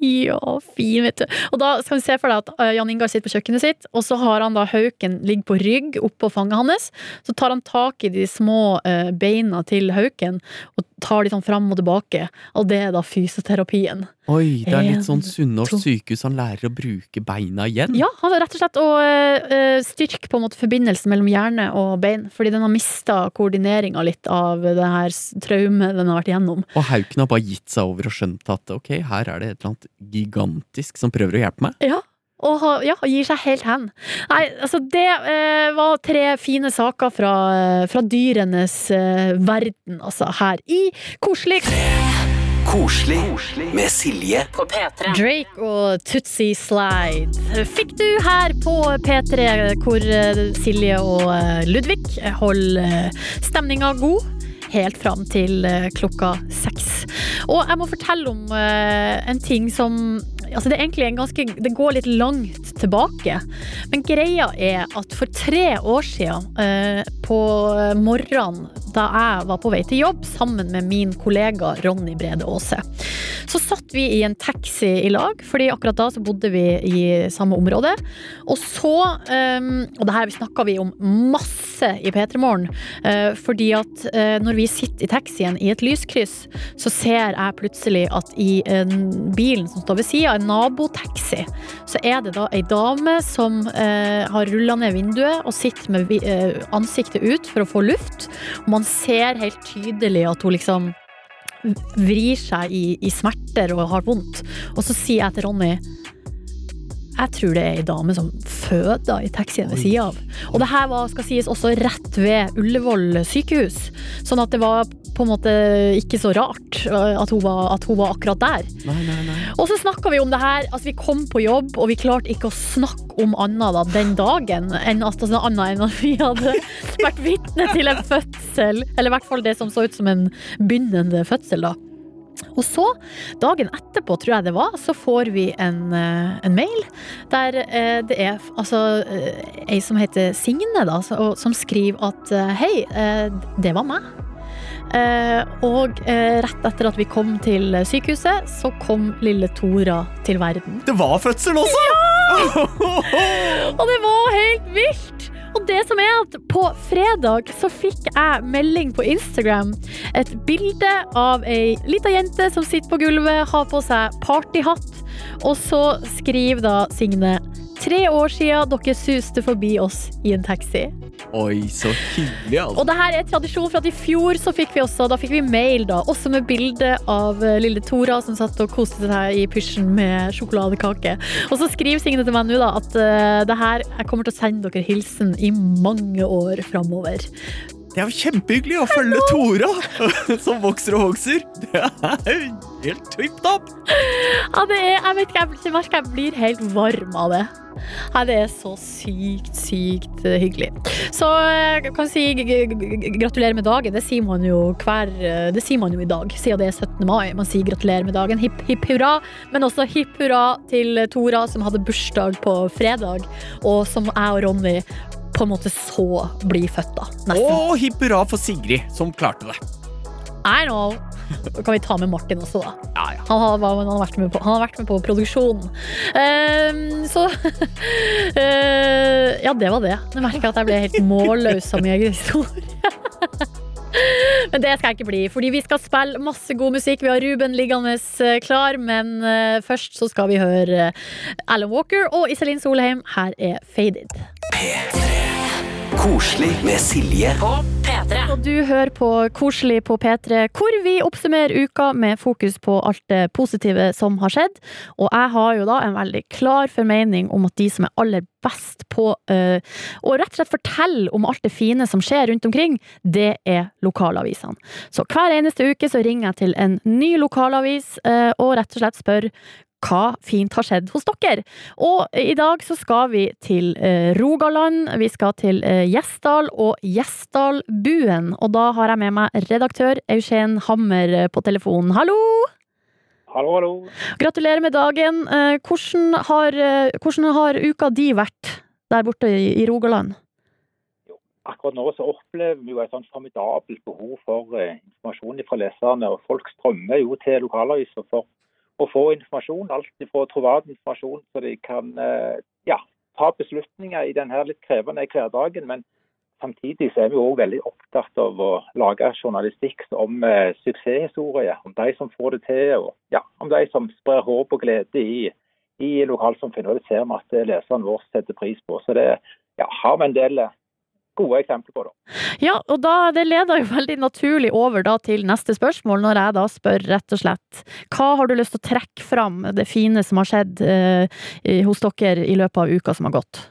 Speaker 2: Ja, fin, vet du. Og da skal vi se for deg at eh, Jan Ingar sitter på kjøkkenet sitt, og så har han da hauken ligger på rygg oppå fanget hans. Så tar han tak i de små eh, beina til hauken og tar de sånn fram og tilbake. Og det er da fysioterapien.
Speaker 4: Oi, det er litt sånn
Speaker 2: En,
Speaker 4: Sunnaas sykehus, han lærer å bruke beina igjen.
Speaker 2: Ja, han har rett og slett å eh, styrke på en måte forbindelsen mellom hjerne og bein. Fordi den har mista koordineringa litt av det her traumet den har vært igjennom.
Speaker 4: Og Hauken har bare gitt seg over og skjønt at ok, her er det et eller annet gigantisk som prøver å hjelpe meg.
Speaker 2: Ja. Og ja, gir seg helt hen. Nei, altså det eh, var tre fine saker fra, eh, fra dyrenes eh, verden, altså, her i Koselig.
Speaker 3: Koselig med Silje
Speaker 10: På P3.
Speaker 2: Drake og Tutsi Slide fikk du her på P3, hvor eh, Silje og eh, Ludvig holder eh, stemninga god. Helt fram til eh, klokka seks. Og jeg må fortelle om eh, en ting som Altså det ganske Det går litt langt tilbake. Men greia er at for tre år siden, eh, på morgenen da jeg var på vei til jobb sammen med min kollega Ronny Brede Aase, så satt vi i en taxi i lag, fordi akkurat da så bodde vi i samme område. Og så Og det her snakka vi om masse i P3 Morgen, fordi at når vi sitter i taxien i et lyskryss, så ser jeg plutselig at i bilen som står ved sida, en nabotaxi, så er det da ei dame som eh, har rulla ned vinduet og sitter med eh, ansiktet ut for å få luft. Og man ser helt tydelig at hun liksom vrir seg i, i smerter og har vondt. Og så sier jeg til Ronny jeg tror det er ei dame som føder i taxien ved sida av. Og det her var, skal sies, også rett ved Ullevål sykehus. Sånn at det var på en måte ikke så rart uh, at hun var, at hun var akkurat der.
Speaker 4: Nei, nei, nei.
Speaker 2: Og så snakka vi om det her. Altså, vi kom på jobb, og vi klarte ikke å snakke om annet da, den dagen enn at, altså, annet enn at vi hadde vært vitne til en fødsel. Eller i hvert fall det som så ut som en begynnende fødsel, da. Og så, dagen etterpå, tror jeg det var, så får vi en, eh, en mail der eh, det er altså eh, ei som heter Signe, da, som skriver at hei, det var meg. Og rett etter at vi kom til sykehuset, så kom lille Tora til verden.
Speaker 4: Det var fødsel også! Ja!
Speaker 2: Og det var helt vilt! Og det som er at på fredag så fikk jeg melding på Instagram. Et bilde av ei lita jente som sitter på gulvet, har på seg partyhatt. Og så skriver da Signe Tre år siden dere suste forbi oss i en taxi.
Speaker 4: Oi, så hyggelig, altså.
Speaker 2: Og det her er tradisjon for at i fjor så fikk vi også, da fikk vi mail da, også med bilde av eh, lille Tora som satt og koste seg i pysjen med sjokoladekake. Og så skriver Signe til meg nå da at uh, det her, jeg kommer til å sende dere hilsen i mange år framover.
Speaker 4: Det er jo kjempehyggelig å følge Tora, som vokser og vokser. Det er helt tipp topp.
Speaker 2: Ja, det er, jeg vet ikke, jeg, merker jeg blir helt varm av det. Ja, det er så sykt, sykt eh, hyggelig. Så eh, jeg kan si gratulerer med dagen. Det sier man jo hver eh, Det sier man jo i dag, siden det er 17. mai. Man sier gratulerer med dagen. Hipp, hipp hurra. Men også hipp hurra til Tora, som hadde bursdag på fredag, og som jeg og Ronny på en måte så bli født, da. Nesten.
Speaker 4: Og hipp hurra for Sigrid, som klarte det.
Speaker 2: I know. Da kan vi ta med Martin også, da.
Speaker 4: Ja, ja.
Speaker 2: Han har, han har, vært, med på, han har vært med på produksjonen. Um, så uh, Ja, det var det. Nå merker jeg at jeg ble helt målløs av min egen historie. Men det skal jeg ikke bli, fordi vi skal spille masse god musikk. Vi har Ruben liggende eh, klar, men eh, først så skal vi høre Alan Walker og Iselin Solheim. Her er Faded.
Speaker 3: Koselig med Silje. På P3.
Speaker 2: Og du hører på Koselig på P3, hvor vi oppsummerer uka med fokus på alt det positive som har skjedd. Og jeg har jo da en veldig klar formening om at de som er aller best på eh, å rett og slett fortelle om alt det fine som skjer rundt omkring, det er lokalavisene. Så hver eneste uke så ringer jeg til en ny lokalavis eh, og rett og slett spør hva fint har skjedd hos dere. Og i dag så skal vi til eh, Rogaland, vi skal til eh, Gjesdal og Gjesdalbuen. Og da har jeg med meg redaktør Eugen Hammer eh, på telefonen. Hallo!
Speaker 10: Hallo, hallo.
Speaker 2: Gratulerer med dagen. Eh, hvordan, har, eh, hvordan har uka di vært der borte i, Rogaland?
Speaker 10: Akkurat nå så opplever vi jo et sånt formidabelt behov for eh, informasjon fra leserne. og Folk strømmer jo til lokalaviser for å få informasjon. Alt fra troverdig informasjon, så de kan eh, ja, ta beslutninger i denne litt krevende hverdagen. Men samtidig så er vi også veldig opptatt av å lage journalistikk om eh, suksesshistorier. Om de som får det til, og ja, om de som sprer håp og glede i, i lokalsamfunnet. Og det ser vi at eh, leseren vår setter pris på. Så det ja, har vi en del eh, gode eksempler på. da.
Speaker 2: Ja, og da, det leder jo veldig naturlig over da til neste spørsmål, når jeg da spør rett og slett hva har du lyst til å trekke fram det fine som har skjedd eh, hos dere i løpet av uka som har gått?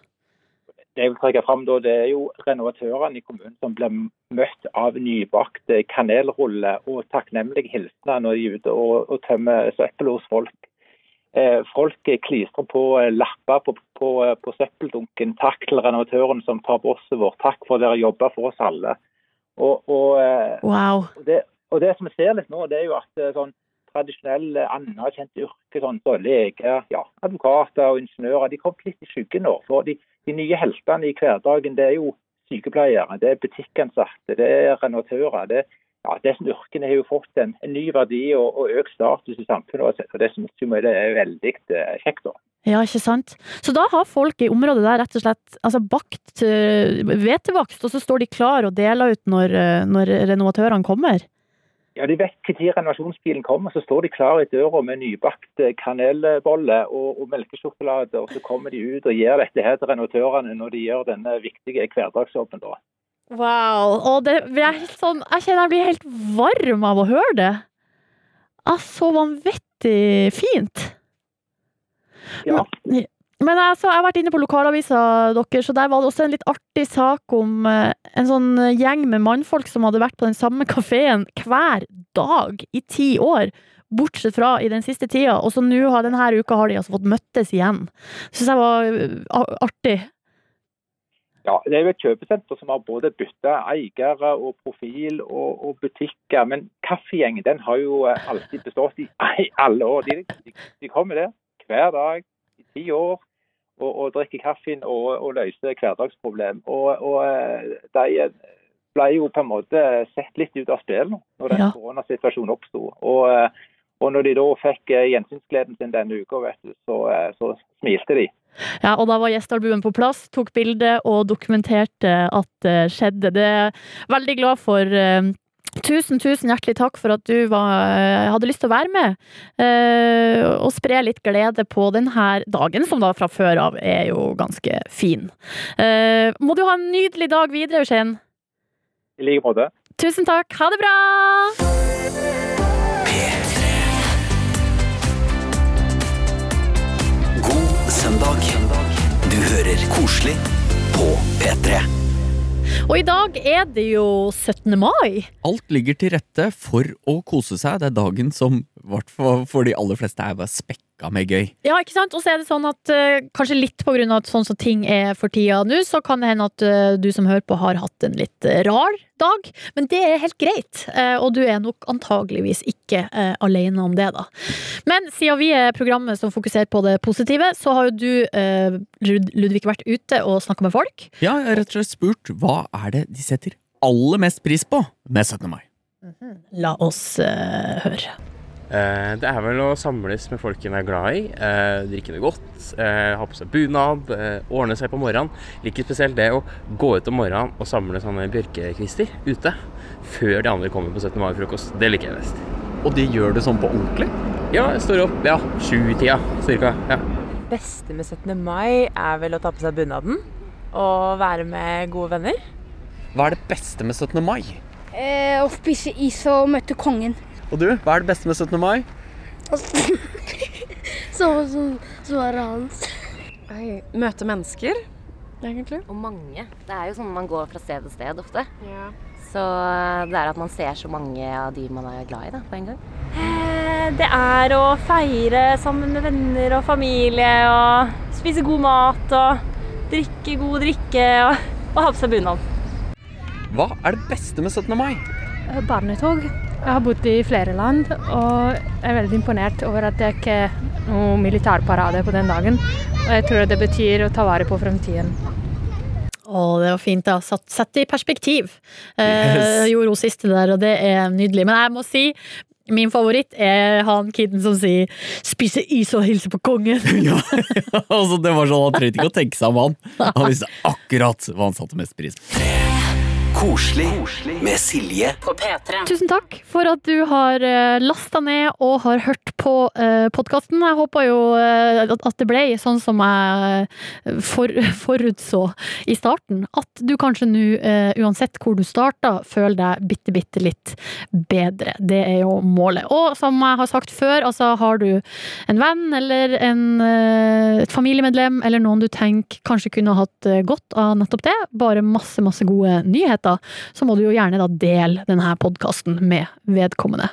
Speaker 10: Det jeg vil trekke fram da, det er jo renovatørene i kommunen som blir møtt av nybakte kanelruller og takknemlige hilsener når de er ute og, og tømmer søppel hos folk. Eh, folk klistrer på eh, lapper på, på, eh, på søppeldunken. Takk til renovatøren som tar bosset vårt. Takk for dere jobber for oss alle. Og, og,
Speaker 2: Wow.
Speaker 10: det, og det som vi ser litt nå, det er jo at sånn tradisjonelle, anerkjente yrker, sånn så leger, ja, advokater og ingeniører, de kom litt i skyggen nå. For de, de nye heltene i hverdagen, det er jo sykepleiere, det er butikkansatte, det er renovatører. det ja, Disse yrkene har jo fått en, en ny verdi og, og økt status i samfunnet. og Det synes jeg det er veldig eh, kjekt. da.
Speaker 2: Ja, ikke sant? Så da har folk i området der rett og slett altså bakt eh, hvetebakst, og så står de klar og deler ut når, eh, når renovatørene kommer?
Speaker 10: Ja, De vet når renovasjonsbilen kommer, så står de klar i døra med nybakt eh, kanelbolle og, og melkesjokolade. og Så kommer de ut og gir dette her til renovatørene når de gjør denne viktige hverdagsjobben. da.
Speaker 2: Wow. Og det jeg sånn Jeg kjenner jeg blir helt varm av å høre det. Ah, så vanvittig fint.
Speaker 10: Ja.
Speaker 2: Men altså, jeg har vært inne på lokalavisa deres, så der var det også en litt artig sak om eh, en sånn gjeng med mannfolk som hadde vært på den samme kafeen hver dag i ti år. Bortsett fra i den siste tida. Og så nå har denne uka har de altså fått møttes igjen. Syns jeg var eh, artig.
Speaker 10: Ja, Det er jo et kjøpesenter som har både bytta eiere og profil og, og butikker. Men kaffegjengen den har jo eh, alltid bestått i i alle år. De, de, de kommer der hver dag i ti år og, og drikker kaffen og, og løser hverdagsproblem. Og, og eh, de ble jo på en måte sett litt ut av spill når den
Speaker 2: Ja.
Speaker 10: koronasituasjonen oppsto. Og, eh, og når de da fikk eh, gjensynsgleden sin denne uka, vet du, så, eh, så smilte de.
Speaker 2: Ja, og da var gjestealbuen på plass, tok bilde og dokumenterte at det skjedde. Det er veldig glad for. eh, Tusen, tusen hjertelig takk for at du var, eh, hadde lyst til å være med eh, og spre litt glede på denne dagen, som da fra før av er jo ganske fin. Eh, må du ha en nydelig dag videre, Eugen.
Speaker 10: I like måte.
Speaker 2: Tusen takk. Ha det bra!
Speaker 3: Søndag. Du hører koselig på P3.
Speaker 2: Og i dag er det jo 17. mai.
Speaker 4: Alt ligger til rette for å kose seg. Det er dagen som hvert fall for de aller fleste er bare spekka meg gøy.
Speaker 2: Ja, ikke sant? Og så er det sånn at uh, kanskje litt på grunn av at sånn som ting er for tida nå, så kan det hende at uh, du som hører på har hatt en litt eh, rar dag. Men det er helt greit, og du er nok antageligvis ikke alene om det, da. Men siden vi er programmet som fokuserer på det positive, så har jo du, Ludvig, vært ute og snakka med folk.
Speaker 4: Ja, jeg har rett og slett spurt hva er det de setter aller mest pris på med 17. mai.
Speaker 2: La oss høre.
Speaker 11: Eh, Det er vel å samles med folk en er glad i, eh, drikke det godt, eh, ha på seg bunad, ordne seg på morgenen. Liker spesielt det å gå ut om morgenen og samle sånne bjørkekvister ute før de andre kommer på 17. mai-frokost. Det liker jeg best.
Speaker 4: Og de gjør det sånn på ordentlig?
Speaker 11: Ja, jeg står opp ja, sju-tida cirka. Ja.
Speaker 12: beste med 17. mai er vel å ta på seg bunaden og være med gode venner.
Speaker 4: Hva er det beste med 17. mai?
Speaker 13: Eh, å spise is og møte kongen.
Speaker 4: Og du, hva er det beste med 17. mai?
Speaker 13: Samme som svaret hans.
Speaker 14: Møte mennesker, egentlig.
Speaker 15: Og mange. Det er jo sånn man går fra sted til sted ofte. Så det er at man ser så mange av de man er glad i da, på en gang.
Speaker 16: Eh, Det er å feire sammen med venner og familie og spise god mat og drikke god drikke og, og ha på seg bunad.
Speaker 4: Hva er det beste med 17. mai?
Speaker 17: Barnetog. Jeg har bodd i flere land og er veldig imponert over at det ikke er noen militærparade på den dagen. Og jeg tror det betyr å ta vare på fremtiden.
Speaker 2: Å, det var fint, da. Satt, satt det i perspektiv. Eh, gjorde hun siste der, og det er nydelig. Men jeg må si Min favoritt er han kiden som sier 'spise is og hilse på kongen'.
Speaker 4: Ja, altså, det var sånn, Han trengte ikke å tenke seg om, han. Han visste akkurat hva han satte mest pris på.
Speaker 3: Koselig med Silje
Speaker 15: på P3.
Speaker 2: Tusen takk for at du har lasta ned og har hørt på uh, podkasten. Jeg håper jo eh, at, det ble sånn som jeg eh, for, forutså i starten. At du kanskje nå, eh, uansett hvor du starta, føler deg bitte, bitte litt bedre. Det er jo målet. Og som jeg har sagt før, altså har du en venn eller en, eh, et familiemedlem eller noen du tenker kanskje kunne hatt eh, godt av nettopp det, bare masse, masse gode nyheter, så må du jo gjerne da dele denne podkasten med vedkommende.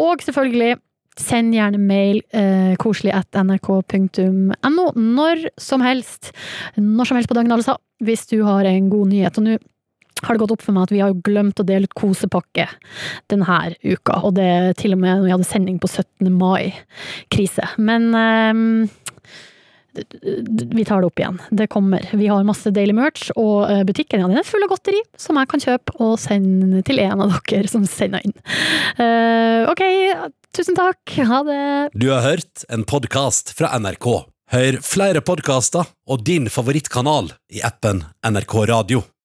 Speaker 2: Og selvfølgelig Send gjerne mail eh, koselig at nrk.no når som helst. Når som helst på døgnet, altså. Hvis du har en god nyhet. Og nå har det gått opp for meg at vi har glemt å dele ut kosepakke denne uka. Og det er til og med når vi hadde sending på 17. mai. Krise. Men d- vi tar det opp igjen. Det kommer. Vi har masse Daily merch, og eh, butikken ja, den er full av godteri som jeg kan kjøpe og sende til en av dere som sender inn. Uh, ok, tusen takk. Ha det.
Speaker 1: Du har hørt en podkast fra NRK. Hør flere podkaster og din favorittkanal i appen NRK Radio.